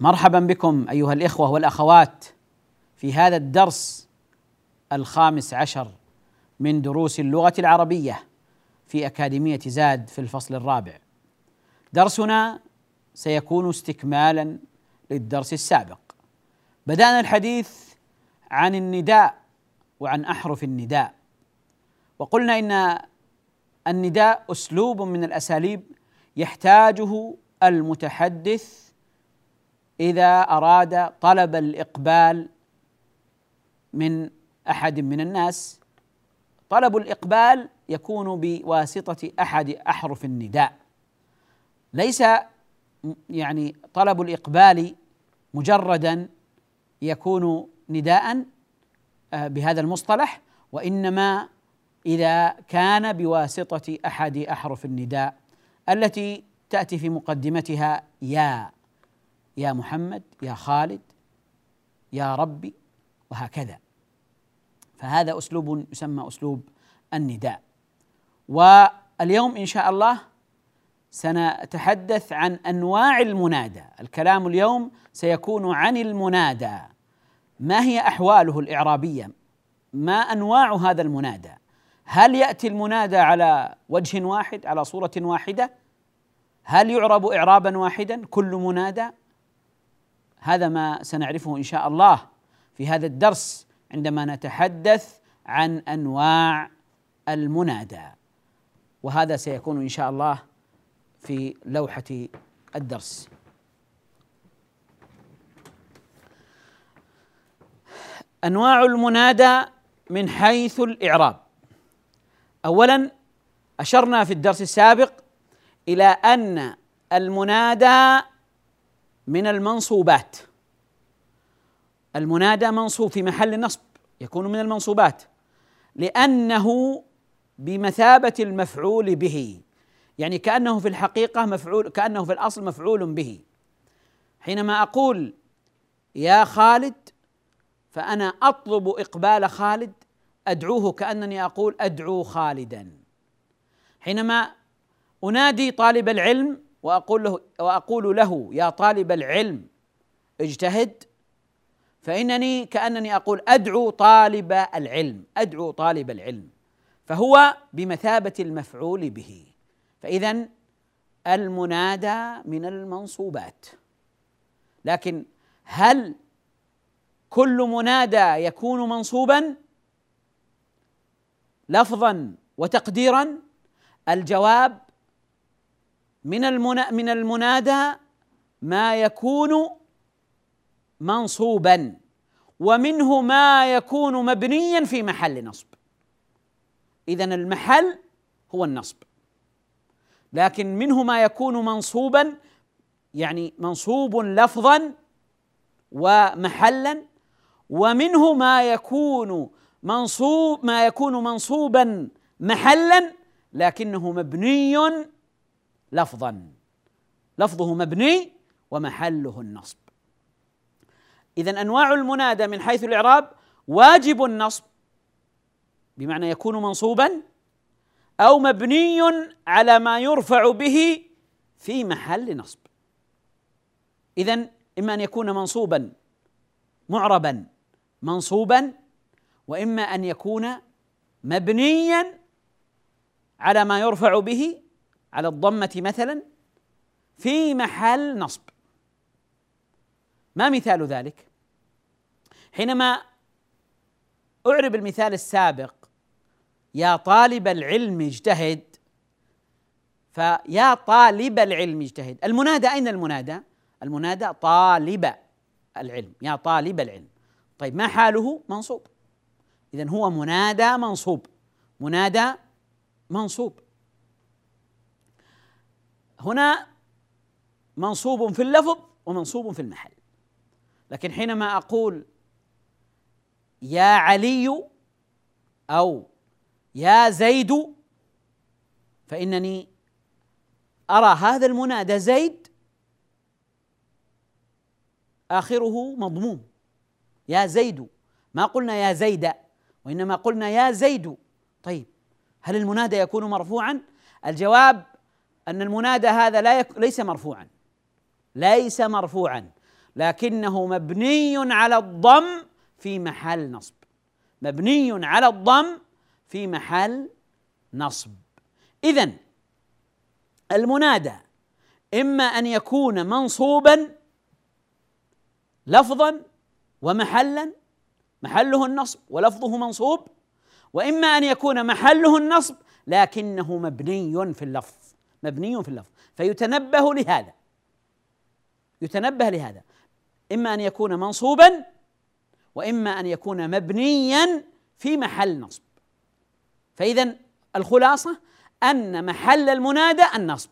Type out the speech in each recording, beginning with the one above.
مرحبا بكم أيها الإخوة والأخوات في هذا الدرس الخامس عشر من دروس اللغة العربية في أكاديمية زاد في الفصل الرابع. درسنا سيكون استكمالا للدرس السابق. بدأنا الحديث عن النداء وعن أحرف النداء. وقلنا إن النداء أسلوب من الأساليب يحتاجه المتحدث إذا أراد طلب الإقبال من أحد من الناس طلب الإقبال يكون بواسطة أحد أحرف النداء. ليس يعني طلب الإقبال مجردا يكون نداء آه، بهذا المصطلح وإنما إذا كان بواسطة أحد أحرف النداء التي تأتي في مقدمتها يا يا محمد يا خالد يا ربي وهكذا. فهذا أسلوب يسمى أسلوب النداء. واليوم إن شاء الله سنتحدث عن أنواع المنادى. الكلام اليوم سيكون عن المنادى. ما هي أحواله الإعرابية؟ ما أنواع هذا المنادى؟ هل يأتي المنادى على وجه واحد على صورة واحدة؟ هل يعرب اعرابا واحدا؟ كل منادى؟ هذا ما سنعرفه إن شاء الله في هذا الدرس عندما نتحدث عن أنواع المنادى. وهذا سيكون إن شاء الله في لوحة الدرس. أنواع المنادى من حيث الإعراب. اولا أشرنا في الدرس السابق إلى أن المنادى من المنصوبات. المنادى منصوب في محل نصب يكون من المنصوبات. لأنه بمثابة المفعول به. يعني كأنه في الحقيقة مفعول كأنه في الأصل مفعول به. حينما أقول يا خالد فأنا أطلب إقبال خالد أدعوه كأنني أقول أدعو خالدا. حينما أنادي طالب العلم وأقول له وأقول له يا طالب العلم اجتهد فإنني كأنني أقول أدعو طالب العلم أدعو طالب العلم فهو بمثابة المفعول به. فإذا المنادى من المنصوبات. لكن هل كل منادى يكون منصوبا؟ لفظا وتقديرا؟ الجواب من من المنادى ما يكون منصوبا ومنه ما يكون مبنيا في محل نصب. اذا المحل هو النصب. لكن منه ما يكون منصوبا يعني منصوب لفظا ومحلا ومنه ما يكون منصوب ما يكون منصوبا محلا لكنه مبني لفظا. لفظه مبني ومحله النصب. إذا أنواع المنادى من حيث الإعراب واجب النصب بمعنى يكون منصوبا أو مبني على ما يرفع به في محل نصب. إذا إما أن يكون منصوبا معربا منصوبا وإما أن يكون مبنيا على ما يرفع به على الضمة مثلا في محل نصب. ما مثال ذلك؟ حينما أعرب المثال السابق يا طالب العلم اجتهد. فيا طالب العلم اجتهد. المنادى أين المنادى؟ المنادى طالب العلم. يا طالب العلم. طيب ما حاله؟ منصوب. اذا هو منادى منصوب. منادى منصوب. هنا منصوب في اللفظ ومنصوب في المحل. لكن حينما أقول يا علي أو يا زيد فإنني أرى هذا المنادى زيد آخره مضموم. يا زيد ما قلنا يا زيد وإنما قلنا يا زيد. طيب هل المنادى يكون مرفوعا؟ الجواب أن المنادى هذا لا يك... ليس مرفوعا. ليس مرفوعا. لكنه مبني على الضم في محل نصب. مبني على الضم في محل نصب. اذا المنادى إما أن يكون منصوبا لفظا ومحلا محله النصب ولفظه منصوب وإما أن يكون محله النصب لكنه مبني في اللفظ. مبني في اللفظ. فيتنبه لهذا. يتنبه لهذا. إما أن يكون منصوبا وإما أن يكون مبنيا في محل نصب. فاذا الخلاصة أن محل المنادى النصب.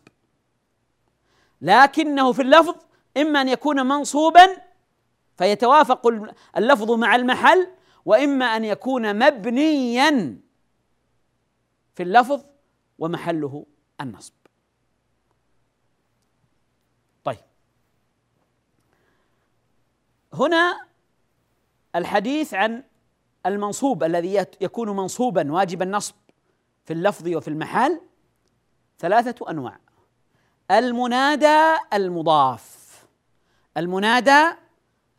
لكنه في اللفظ إما أن يكون منصوبا فيتوافق اللفظ مع المحل وإما أن يكون مبنيا في اللفظ ومحله النصب طيب هنا الحديث عن المنصوب الذي يكون منصوبا واجب النصب في اللفظ وفي المحل ثلاثة أنواع. المنادى المضاف. المنادى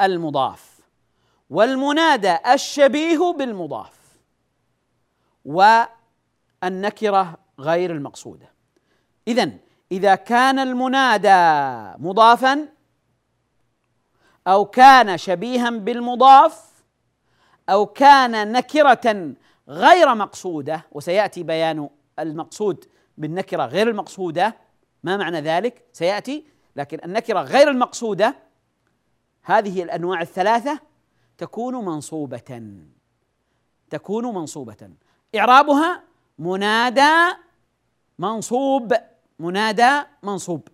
المضاف. والمنادى الشبيه بالمضاف. والنكرة غير المقصودة. إذا إذا كان المنادى مضافا أو كان شبيها بالمضاف أو كان نكرة غير مقصودة وسيأتي بيان المقصود بالنكرة غير المقصودة. ما معنى ذلك؟ سيأتي لكن النكرة غير المقصودة هذه الأنواع الثلاثة تكون منصوبة. تكون منصوبة. إعرابها منادى منصوب منادى منصوب.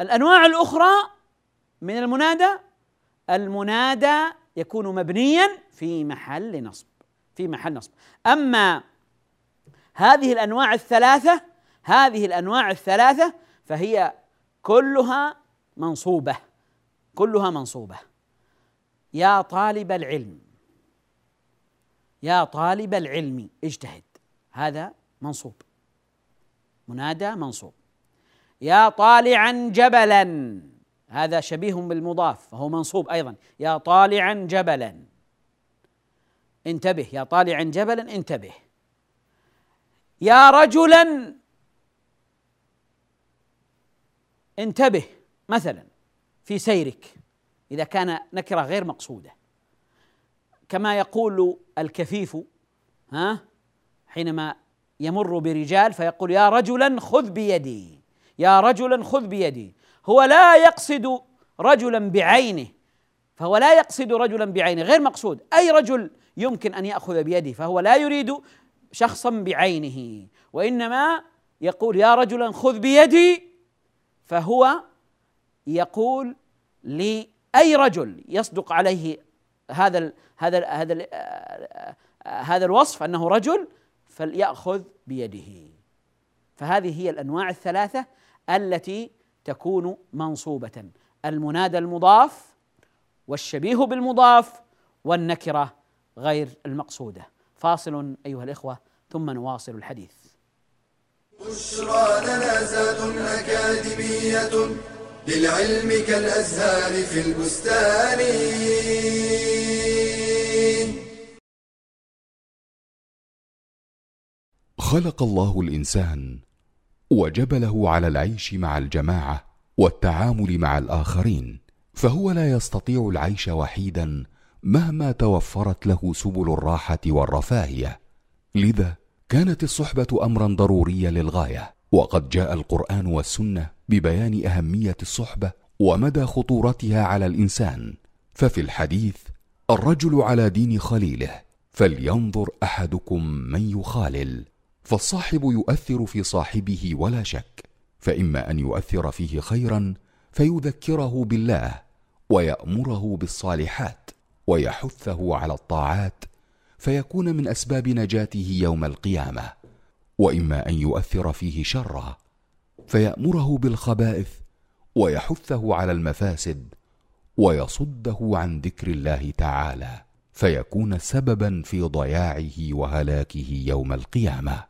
الأنواع الأخرى من المنادى؟ المنادى يكون مبنيا في محل نصب في محل نصب. أما هذه الأنواع الثلاثة هذه الأنواع الثلاثة فهي كلها منصوبة كلها منصوبة. يا طالب العلم يا طالب العلم اجتهد. هذا منصوب. منادى منصوب. يا طالعا جبلا هذا شبيه بالمضاف فهو منصوب أيضا. يا طالعا جبلا. انتبه يا طالعا جبلا انتبه. يا رجلا انتبه مثلا في سيرك إذا كان نكرة غير مقصودة. كما يقول الكفيف ها حينما يمر برجال فيقول يا رجلا خذ بيدي. يا رجلا خذ بيدي. هو لا يقصد رجلا بعينه فهو لا يقصد رجلا بعينه غير مقصود. أي رجل يمكن أن يأخذ بيده فهو لا يريد شخصا بعينه. وإنما يقول يا رجلا خذ بيدي فهو يقول لاي رجل يصدق عليه هذا ال هذا ال هذا ال هذا الوصف أنه رجل فليأخذ بيده. فهذه هي الأنواع الثلاثة التي تكون منصوبة. المنادى المضاف والشبيه بالمضاف والنكرة غير المقصودة. فاصل أيها الإخوة ثم نواصل الحديث. بشرى لنا زاد أكاديمية للعلم كالأزهار في البستان. خلق الله الإنسان وجبله على العيش مع الجماعة والتعامل مع الآخرين فهو لا يستطيع العيش وحيدا مهما توفرت له سبل الراحة والرفاهية. لذا كانت الصحبة امرا ضروريا للغاية وقد جاء القرآن والسنة ببيان أهمية الصحبة ومدى خطورتها على الإنسان. ففي الحديث الرجل على دين خليله فلينظر أحدكم من يخالل. فالصاحب يؤثر في صاحبه ولا شك فإما أن يؤثر فيه خيرا فيذكره بالله ويأمره بالصالحات ويحثه على الطاعات فيكون من أسباب نجاته يوم القيامة وإما أن يؤثر فيه شرا فيأمره بالخبائث ويحثه على المفاسد ويصده عن ذكر الله تعالى فيكون سببا في ضياعه وهلاكه يوم القيامة.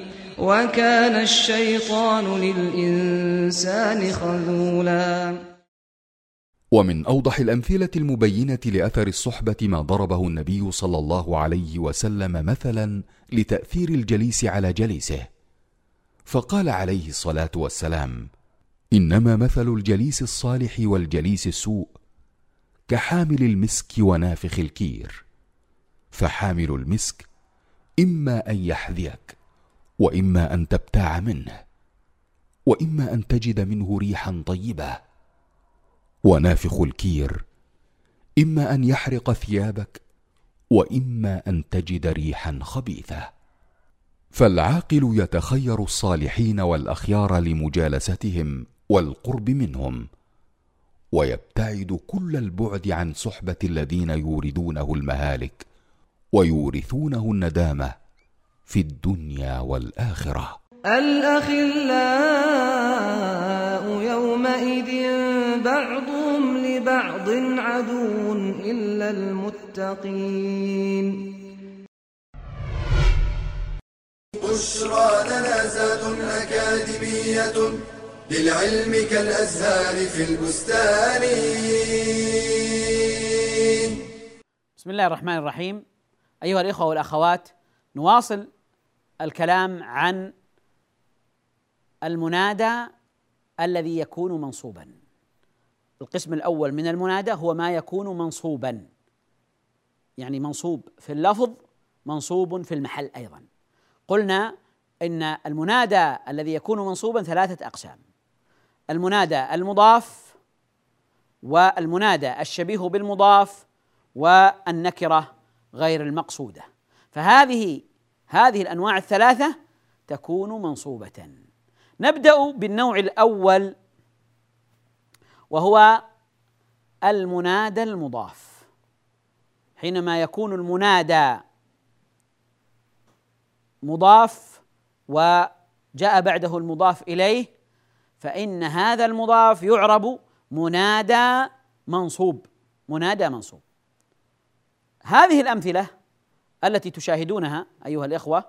وكان الشيطان للإنسان خذولا. ومن أوضح الأمثلة المبينة لأثر الصحبة ما ضربه النبي صلى الله عليه وسلم مثلا لتأثير الجليس على جليسه. فقال عليه الصلاة والسلام إنما مثل الجليس الصالح والجليس السوء كحامل المسك ونافخ الكير. فحامل المسك إما أن يحذيك. وإما أن تبتاع منه وإما أن تجد منه ريحا طيبة. ونافخ الكير إما أن يحرق ثيابك وإما أن تجد ريحا خبيثة. فالعاقل يتخير الصالحين والأخيار لمجالستهم والقرب منهم ويبتعد كل البعد عن صحبة الذين يوردونه المهالك ويورثونه الندامة. في الدنيا والآخرة. الأخلاء يومئذ بعضهم لبعض عدو إلا المتقين. بشرى لنا زاد أكاديمية للعلم كالأزهار في البستان. بسم الله الرحمن الرحيم. أيها الإخوة والأخوات نواصل الكلام عن المنادى الذي يكون منصوبا. القسم الأول من المنادى هو ما يكون منصوبا. يعني منصوب في اللفظ منصوب في المحل أيضا. قلنا إن المنادى الذي يكون منصوبا ثلاثة أقسام. المنادى المضاف والمنادى الشبيه بالمضاف والنكرة غير المقصودة. فهذه هذه الأنواع الثلاثة تكون منصوبة. نبدأ بالنوع الأول وهو المنادى المضاف. حينما يكون المنادى مضاف وجاء بعده المضاف إليه فإن هذا المضاف يعرب منادى منصوب منادى منصوب. هذه الأمثلة التي تشاهدونها أيها الإخوة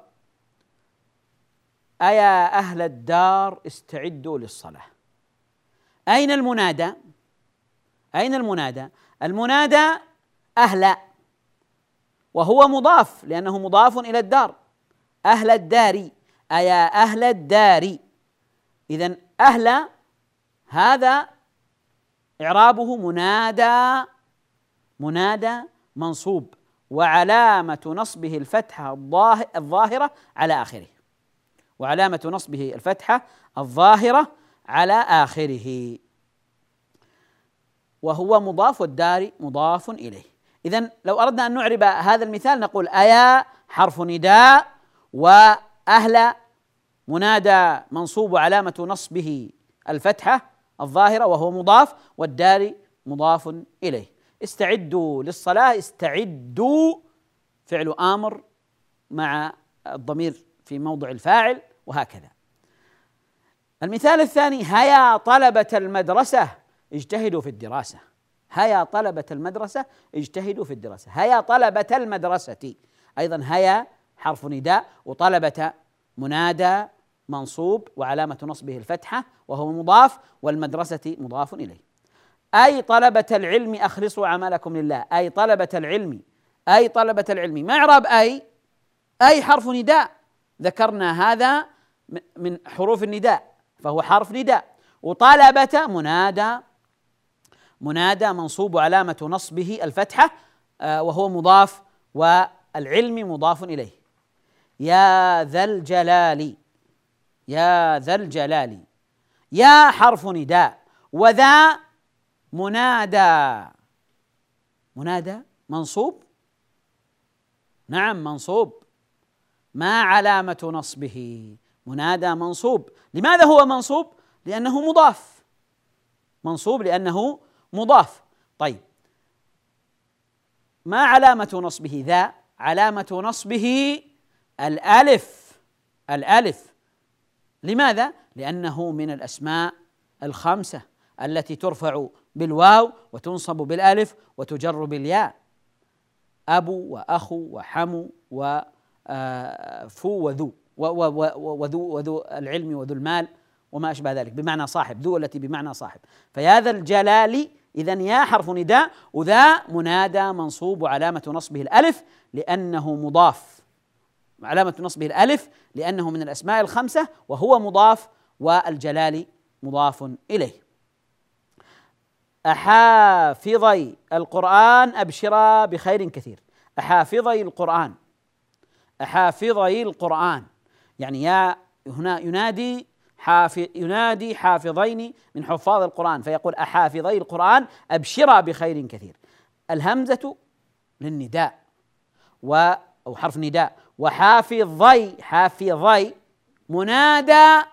أيا أهل الدار استعدوا للصلاة. أين المنادى؟ أين المنادى؟ المنادى أهل وهو مضاف لأنه مضاف إلى الدار. أهل الدار أيا أهل الدار. اذا أهل هذا إعرابه منادى منادى منصوب. وعلامة نصبه الفتحة الظاهرة على آخره. وعلامة نصبه الفتحة الظاهرة على آخره. وهو مضاف الدار مضاف إليه. إذا لو أردنا أن نعرب هذا المثال نقول أيا حرف نداء وأهل منادى منصوب علامة نصبه الفتحة الظاهرة وهو مضاف والدار مضاف إليه. استعدوا للصلاة استعدوا فعل آمر مع الضمير في موضع الفاعل وهكذا. المثال الثاني هيا طلبة المدرسة اجتهدوا في الدراسة. هيا طلبة المدرسة اجتهدوا في الدراسة. هيا طلبة المدرسة أيضا هيا حرف نداء وطلبة منادى منصوب وعلامة نصبه الفتحة وهو مضاف والمدرسة مضاف إليه. أي طلبة العلم أخلصوا عملكم لله. أي طلبة العلم أي طلبة العلم. ما إعراب أي أي حرف نداء. ذكرنا هذا من حروف النداء فهو حرف نداء. وطلبة منادى منادى منصوب علامة نصبه الفتحة آه، وهو مضاف والعلم مضاف إليه. يا ذا الجلال يا ذا الجلال. يا حرف نداء. وذا منادى. منادى منصوب؟ نعم منصوب. ما علامة نصبه؟ منادى منصوب. لماذا هو منصوب؟ لأنه مضاف. منصوب لأنه مضاف. طيب. ما علامة نصبه؟ ذا. علامة نصبه الألف. الألف. لماذا؟ لأنه من الأسماء الخمسة التي ترفع بالواو وتنصب بالألف وتجر بالياء. أبو وأخو وحمو وفو آه، وذو. وذو وذو العلم وذو المال وما أشبه ذلك. بمعنى صاحب. ذو التي بمعنى صاحب. فيا ذا الجلال إذا يا حرف نداء وذا منادى منصوب وعلامة نصبه الألف لأنه مضاف. علامة نصبه الألف لأنه من الأسماء الخمسة وهو مضاف والجلال مضاف إليه. أحافظي القرآن أبشرا بخير كثير. أحافظي القرآن. أحافظي القرآن. يعني يا هنا ينادي حافظ ينادي حافظين من حفاظ القرآن فيقول أحافظي القرآن أبشرا بخير كثير. الهمزة للنداء. و أو حرف نداء. وحافظي حافظي منادى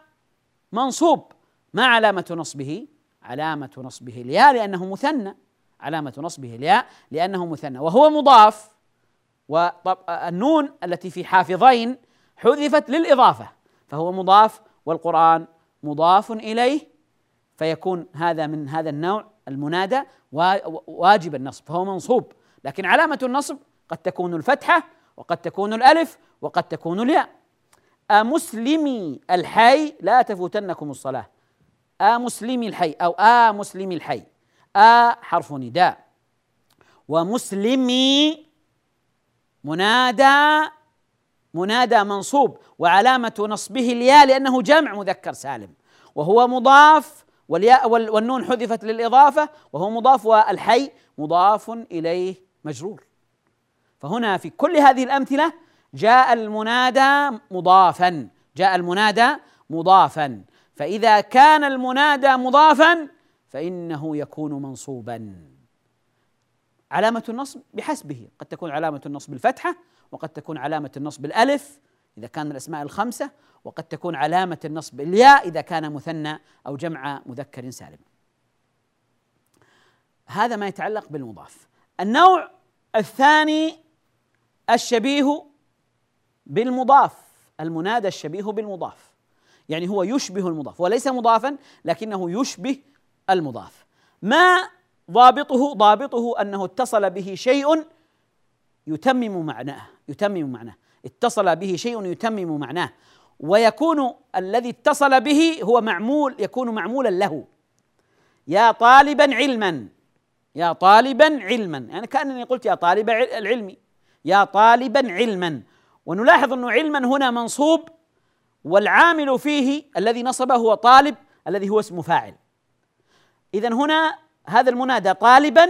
منصوب ما علامة نصبه. علامة نصبه الياء لأنه مثنى. علامة نصبه الياء لأنه مثنى. وهو مضاف. والنون التي في حافظين حذفت للإضافة. فهو مضاف والقرآن مضاف إليه. فيكون هذا من هذا النوع المنادى واجب النصب. فهو منصوب. لكن علامة النصب قد تكون الفتحة وقد تكون الألف وقد تكون الياء. أمسلمي الحي لا تفوتنكم الصلاة. أمسلمي الحي أو أمسلمي الحي. أ حرف نداء. ومسلمي منادى منادى منصوب. وعلامة نصبه الياء لأنه جمع مذكر سالم. وهو مضاف والياء والنون حذفت للإضافة. وهو مضاف والحي مضاف إليه مجرور. فهنا في كل هذه الأمثلة جاء المنادى مضافا. جاء المنادى مضافا. فإذا كان المنادى مضافا فإنه يكون منصوبا. علامة النصب بحسبه. قد تكون علامة النصب الفتحة وقد تكون علامة النصب الألف إذا كان الأسماء الخمسة وقد تكون علامة النصب الياء إذا كان مثنى أو جمع مذكر سالم. هذا ما يتعلق بالمضاف. النوع الثاني الشبيه بالمضاف المنادى الشبيه بالمضاف. يعني هو يشبه المضاف وليس مضافا لكنه يشبه المضاف. ما ضابطه؟ ضابطه أنه اتصل به شيء يتمم معناه يتمم معناه. اتصل به شيء يتمم معناه. ويكون الذي اتصل به هو معمول يكون معمولا له. يا طالبا علما يا طالبا علما. يعني كأنني قلت يا طالب العلم يا طالبا علما. ونلاحظ أنه علما هنا منصوب والعامل فيه الذي نصبه هو طالب الذي هو اسم فاعل. اذا هنا هذا المنادى طالبا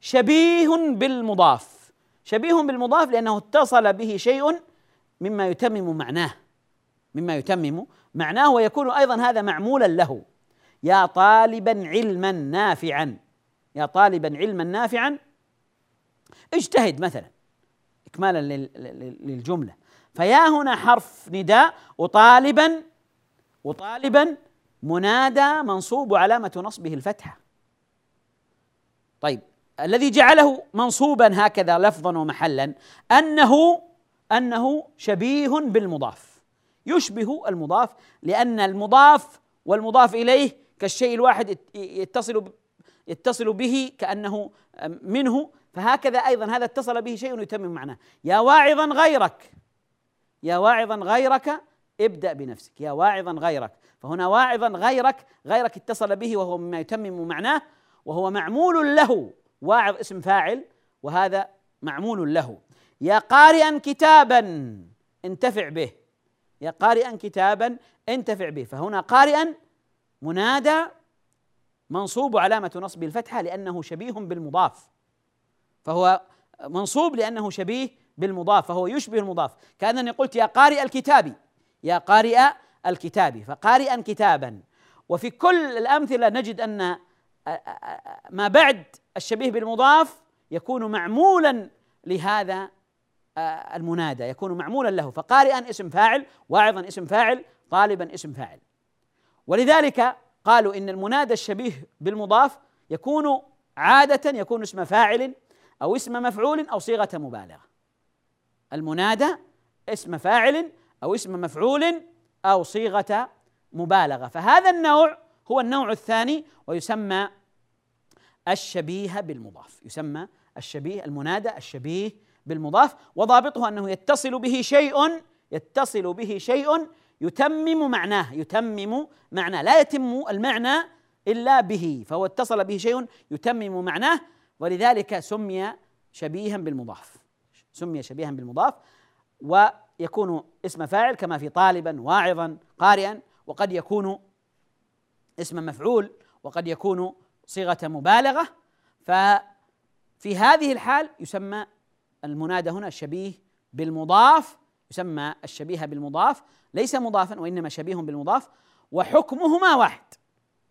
شبيه بالمضاف. شبيه بالمضاف لأنه اتصل به شيء مما يتمم معناه مما يتمم معناه ويكون أيضا هذا معمولا له. يا طالبا علما نافعا يا طالبا علما نافعا اجتهد مثلا اكمالا للجملة. فيا هنا حرف نداء وطالبا وطالبا منادى منصوب وعلامة نصبه الفتحة. طيب الذي جعله منصوبا هكذا لفظا ومحلا انه أنه شبيه بالمضاف. يشبه المضاف لأن المضاف والمضاف إليه كالشيء الواحد يتصل يتصل به كأنه منه فهكذا أيضا هذا اتصل به شيء يتمم معناه. يا واعظا غيرك. يا واعظا غيرك ابدأ بنفسك. يا واعظا غيرك. فهنا واعظا غيرك غيرك اتصل به وهو مما يتمم معناه وهو معمول له. واعظ اسم فاعل وهذا معمول له. يا قارئا كتابا انتفع به. يا قارئا كتابا انتفع به. فهنا قارئا منادى منصوب علامة نصب الفتحة لأنه شبيه بالمضاف. فهو منصوب لأنه شبيه بالمضاف فهو يشبه المضاف. كأنني قلت يا قارئ الكتاب يا قارئ الكتاب فقارئا كتابا. وفي كل الأمثلة نجد أن ما بعد الشبيه بالمضاف يكون معمولا لهذا المنادى يكون معمولا له. فقارئا اسم فاعل واعظا اسم فاعل طالبا اسم فاعل. ولذلك قالوا إن المنادى الشبيه بالمضاف يكون عادة يكون اسم فاعل أو اسم مفعول أو صيغة مبالغة. المنادى اسم فاعل أو اسم مفعول أو صيغة مبالغة. فهذا النوع هو النوع الثاني ويسمى الشبيه بالمضاف. يسمى الشبيه المنادى الشبيه بالمضاف وضابطه أنه يتصل به شيء يتصل به شيء يتمم معناه يتمم معناه. لا يتم المعنى إلا به فهو اتصل به شيء يتمم معناه ولذلك سمي شبيها بالمضاف. سمي شبيها بالمضاف ويكون اسم فاعل كما في طالبا واعظا قارئا وقد يكون اسم مفعول وقد يكون صيغة مبالغة. ففي هذه الحال يسمى المنادى هنا الشبيه بالمضاف يسمى الشبيه بالمضاف ليس مضافا وإنما شبيه بالمضاف وحكمهما واحد.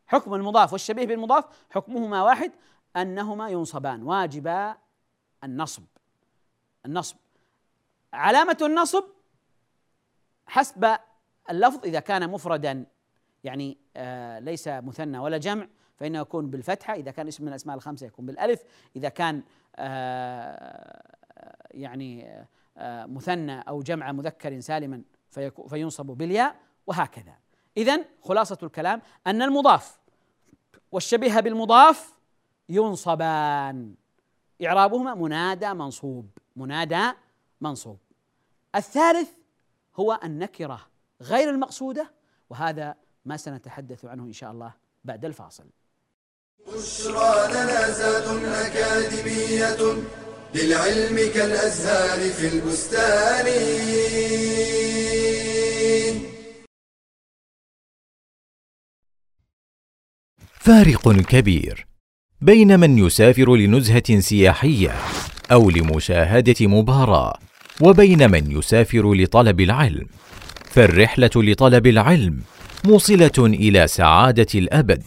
حكم المضاف والشبيه بالمضاف حكمهما واحد أنهما ينصبان واجبا النصب. النصب. علامة النصب حسب اللفظ إذا كان مفردا يعني آه ليس مثنى ولا جمع فإنه يكون بالفتحة. إذا كان اسم من الأسماء الخمسة يكون بالألف. إذا كان آه يعني آه مثنى أو جمع مذكر سالما فينصب بالياء وهكذا. إذا خلاصة الكلام أن المضاف والشبيه بالمضاف ينصبان. إعرابهما منادى منصوب. منادى منصوب. الثالث النكرة النكرة غير المقصودة وهذا ما سنتحدث عنه إن شاء الله بعد الفاصل. بشرى لنا زاد أكاديمية للعلم كالأزهار في البستان. فارق كبير بين من يسافر لنزهة سياحية أو لمشاهدة مباراة وبين من يسافر لطلب العلم. فالرحلة لطلب العلم موصلة إلى سعادة الأبد.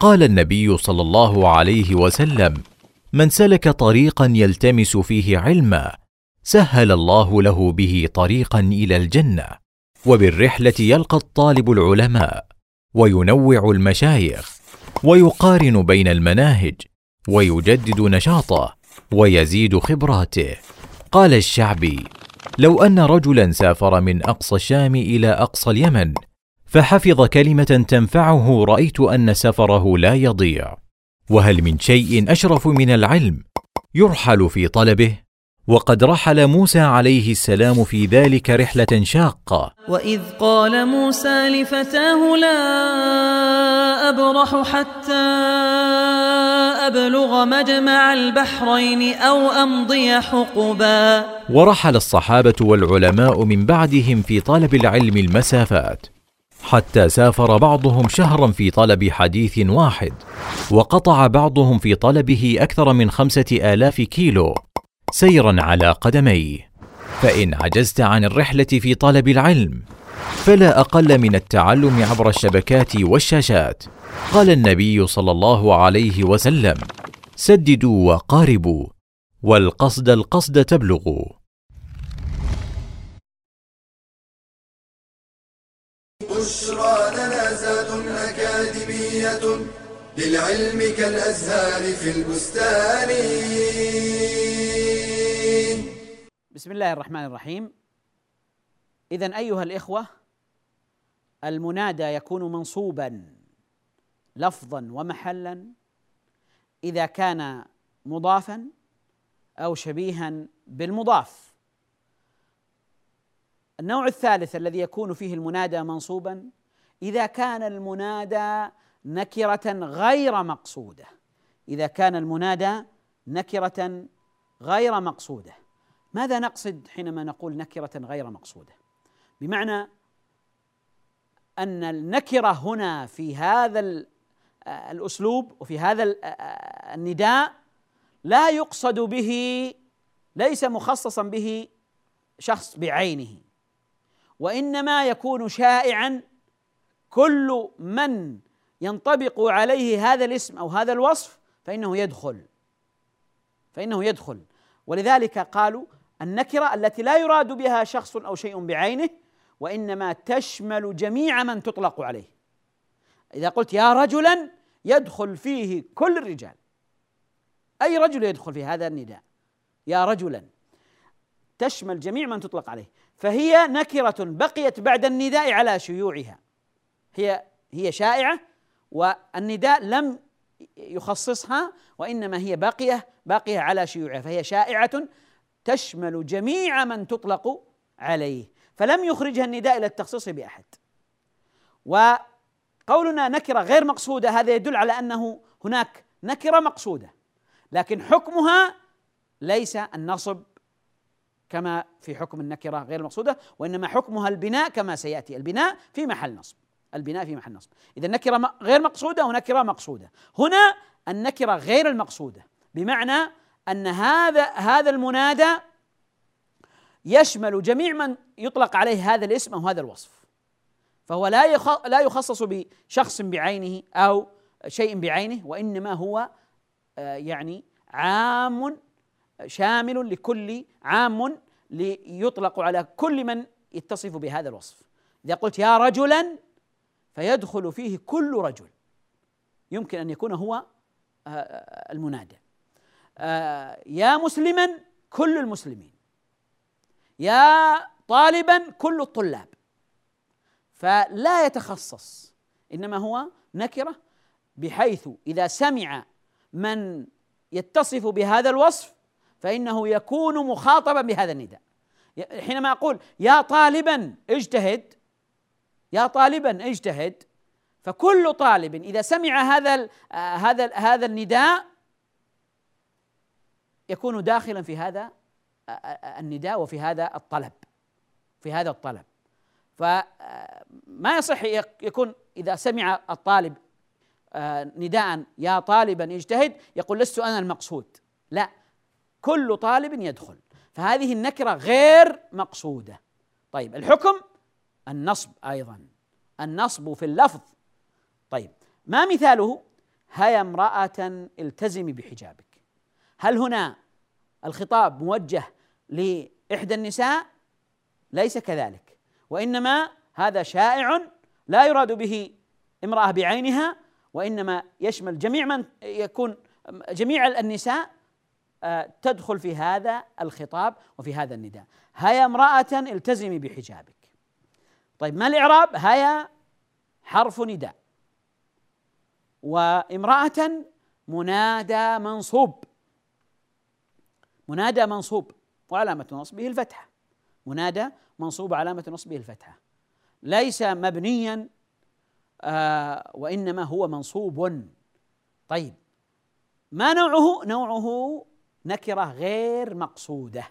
قال النبي صلى الله عليه وسلم من سلك طريقا يلتمس فيه علما سهل الله له به طريقا إلى الجنة. وبالرحلة يلقى الطالب العلماء وينوع المشايخ ويقارن بين المناهج ويجدد نشاطه ويزيد خبراته. قال الشعبي لو أن رجلا سافر من أقصى الشام إلى أقصى اليمن فحفظ كلمة تنفعه رأيت أن سفره لا يضيع. وهل من شيء أشرف من العلم؟ يرحل في طلبه وقد رحل موسى عليه السلام في ذلك رحلة شاقة. وإذ قال موسى لفتاه لا أبرح حتى ابلغ مجمع البحرين أو أمضي حقبا. ورحل الصحابة والعلماء من بعدهم في طلب العلم المسافات حتى سافر بعضهم شهرا في طلب حديث واحد وقطع بعضهم في طلبه أكثر من خمسة آلاف كيلو سيرا على قدميه. فإن عجزت عن الرحلة في طلب العلم فلا أقل من التعلم عبر الشبكات والشاشات. قال النبي صلى الله عليه وسلم سددوا وقاربوا والقصد القصد تبلغوا. بشرى لنا زاد أكاديمية للعلم كالأزهار في البستان. بسم الله الرحمن الرحيم. اذا أيها الإخوة المنادى يكون منصوبا لفظا ومحلا إذا كان مضافا أو شبيها بالمضاف. النوع الثالث الذي يكون فيه المنادى منصوبا إذا كان المنادى نكرة غير مقصودة. إذا كان المنادى نكرة غير مقصودة. ماذا نقصد حينما نقول نكرة غير مقصودة؟ بمعنى أن النكرة هنا في هذا الأسلوب وفي هذا النداء لا يقصد به ليس مخصصا به شخص بعينه وإنما يكون شائعا كل من ينطبق عليه هذا الاسم أو هذا الوصف فإنه يدخل فإنه يدخل. ولذلك قالوا النكرة التي لا يراد بها شخص أو شيء بعينه وإنما تشمل جميع من تطلق عليه. إذا قلت يا رجلا يدخل فيه كل الرجال. أي رجل يدخل في هذا النداء؟ يا رجلا تشمل جميع من تطلق عليه. فهي نكرة بقيت بعد النداء على شيوعها. هي هي شائعة والنداء لم يخصصها وإنما هي باقية باقية على شيوعها. فهي شائعة تشمل جميع من تطلق عليه فلم يخرجها النداء إلى التخصيص بأحد. وقولنا نكرة غير مقصودة هذا يدل على أنه هناك نكرة مقصودة لكن حكمها ليس النصب كما في حكم النكرة غير المقصوده وإنما حكمها البناء كما سيأتي. البناء في محل نصب البناء في محل نصب. إذا النكره غير مقصودة ونكره مقصودة. هنا النكرة غير المقصودة بمعنى أن هذا هذا المنادى يشمل جميع من يطلق عليه هذا الاسم أو هذا الوصف. فهو لا لا يخصص بشخص بعينه أو شيء بعينه وإنما هو آه، يعني عام شامل لكل عام ليطلق على كل من يتصف بهذا الوصف. إذا قلت يا رجلا فيدخل فيه كل رجل. يمكن أن يكون هو آه، آه، المنادى. يا مسلما كل المسلمين يا طالبا كل الطلاب. فلا يتخصص إنما هو نكرة بحيث إذا سمع من يتصف بهذا الوصف فإنه يكون مخاطبا بهذا النداء. حينما أقول يا طالبا اجتهد يا طالبا اجتهد فكل طالب إذا سمع هذا هذا هذا النداء يكون داخلا في هذا النداء وفي هذا الطلب في هذا الطلب. فما يصح يكون إذا سمع الطالب نداء يا طالبا اجتهد يقول لست أنا المقصود. لا كل طالب يدخل. فهذه النكرة غير مقصودة. طيب الحكم؟ النصب أيضا. النصب في اللفظ. طيب ما مثاله؟ هيا امرأة التزمي بحجابك. هل هنا الخطاب موجه لإحدى النساء؟ ليس كذلك. وإنما هذا شائع لا يراد به امرأة بعينها وإنما يشمل جميع من يكون جميع النساء آه، تدخل في هذا الخطاب وفي هذا النداء. هيا امرأة التزمي بحجابك. طيب ما الإعراب؟ هيا حرف نداء. وامرأة منادى منصوب. منادى منصوب وعلامة نصبه الفتحة. منادى منصوب علامة نصبه الفتحة. ليس مبنيا آه وإنما هو منصوب. طيب ما نوعه؟ نوعه نكرة غير مقصودة.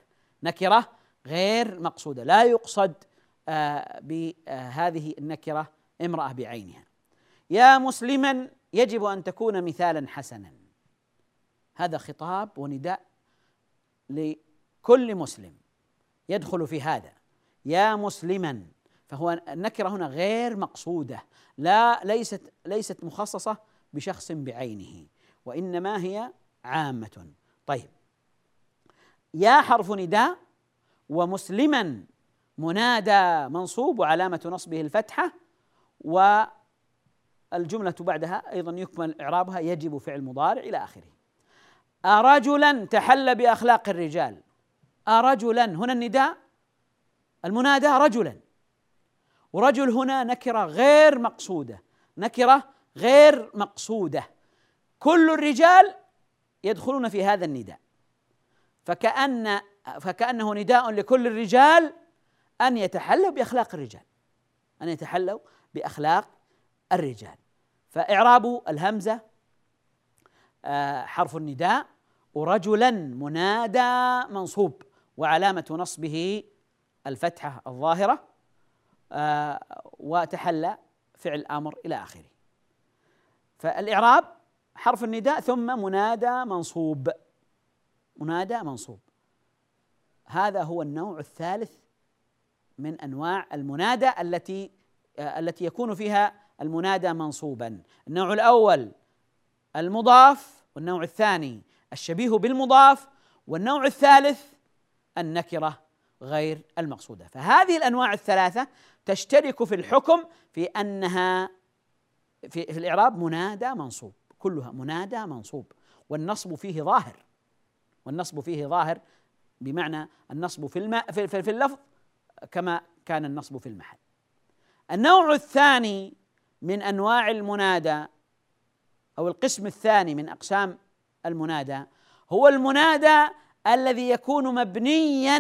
نكرة غير مقصودة. لا يقصد آه بهذه النكرة امرأة بعينها. يا مسلما يجب أن تكون مثالا حسنا. هذا خطاب ونداء لكل مسلم يدخل في هذا. يا مسلما فهو النكرة هنا غير مقصودة. لا ليست ليست مخصصة بشخص بعينه وإنما هي عامة. طيب. يا حرف نداء ومسلما منادى منصوب وعلامة نصبه الفتحة والجملة بعدها أيضا يكمل إعرابها يجب فعل مضارع إلى آخره. أرجلا تحل بأخلاق الرجال. أرجلا هنا النداء. المنادى رجلا. ورجل هنا نكرة غير مقصودة. نكرة غير مقصودة. كل الرجال يدخلون في هذا النداء. فكأن فكأنه نداء لكل الرجال أن يتحلوا بأخلاق الرجال. أن يتحلوا بأخلاق الرجال. فإعراب الهمزة حرف النداء ورجلا منادى منصوب وعلامة نصبه الفتحة الظاهرة آه، وتحلى فعل آمر إلى آخره. فالإعراب حرف النداء ثم منادى منصوب. منادى منصوب. هذا هو النوع الثالث من أنواع المنادى التي آه، التي يكون فيها المنادى منصوبا. النوع الأول المضاف والنوع الثاني الشبيه بالمضاف والنوع الثالث النكرة غير المقصودة. فهذه الأنواع الثلاثة تشترك في الحكم في أنها في, في الإعراب منادى منصوب كلها منادى منصوب والنصب فيه ظاهر والنصب فيه ظاهر بمعنى النصب في الماء في, في, في اللفظ كما كان النصب في المحل. النوع الثاني من أنواع المنادى أو القسم الثاني من أقسام المنادى هو المنادى الذي يكون مبنيا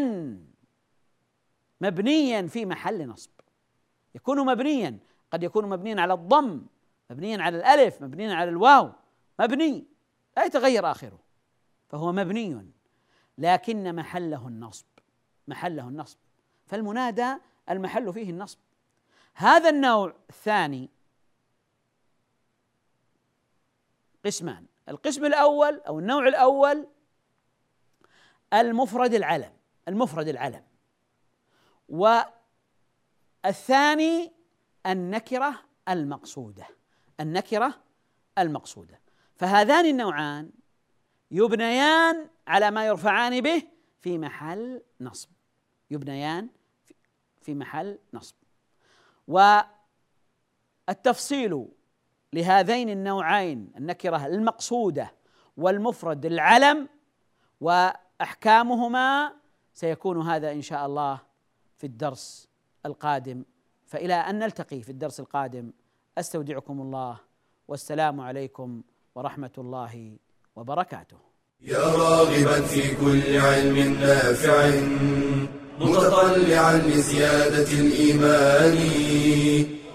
مبنيا في محل نصب. يكون مبنيا قد يكون مبنيا على الضم مبنيا على الألف مبنيا على الواو مبني لا يتغير آخره فهو مبني. لكن محله النصب محله النصب. فالمنادى المحل فيه النصب. هذا النوع الثاني قسمان. القسم الأول أو النوع الأول المفرد العلم المفرد العلم. والثاني النكرة المقصودة النكرة المقصودة. فهذان النوعان يبنيان على ما يرفعان به في محل نصب. يبنيان في محل نصب. والتفصيل لهذين النوعين النكرة المقصودة والمفرد العلم وأحكامهما سيكون هذا إن شاء الله في الدرس القادم. فإلى أن نلتقي في الدرس القادم أستودعكم الله. والسلام عليكم ورحمة الله وبركاته. يا راغبا في كل علم نافع. متطلعا لزيادة الإيمان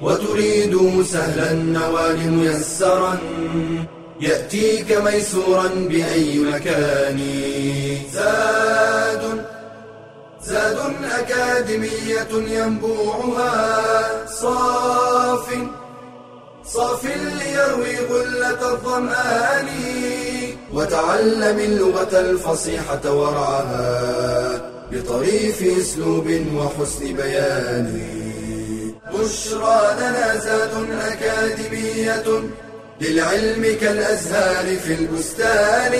وتريد سهلا النوال ميسرا يأتيك ميسورا بأي مكان. زاد زاد أكاديمية ينبوعها صاف صاف ليروي غلة الظمآن وتعلم اللغة الفصيحة ورعاها بطريف أسلوب وحسن بيان. بشرى لنا زاد أكاديمية للعلم كالأزهار في البستان.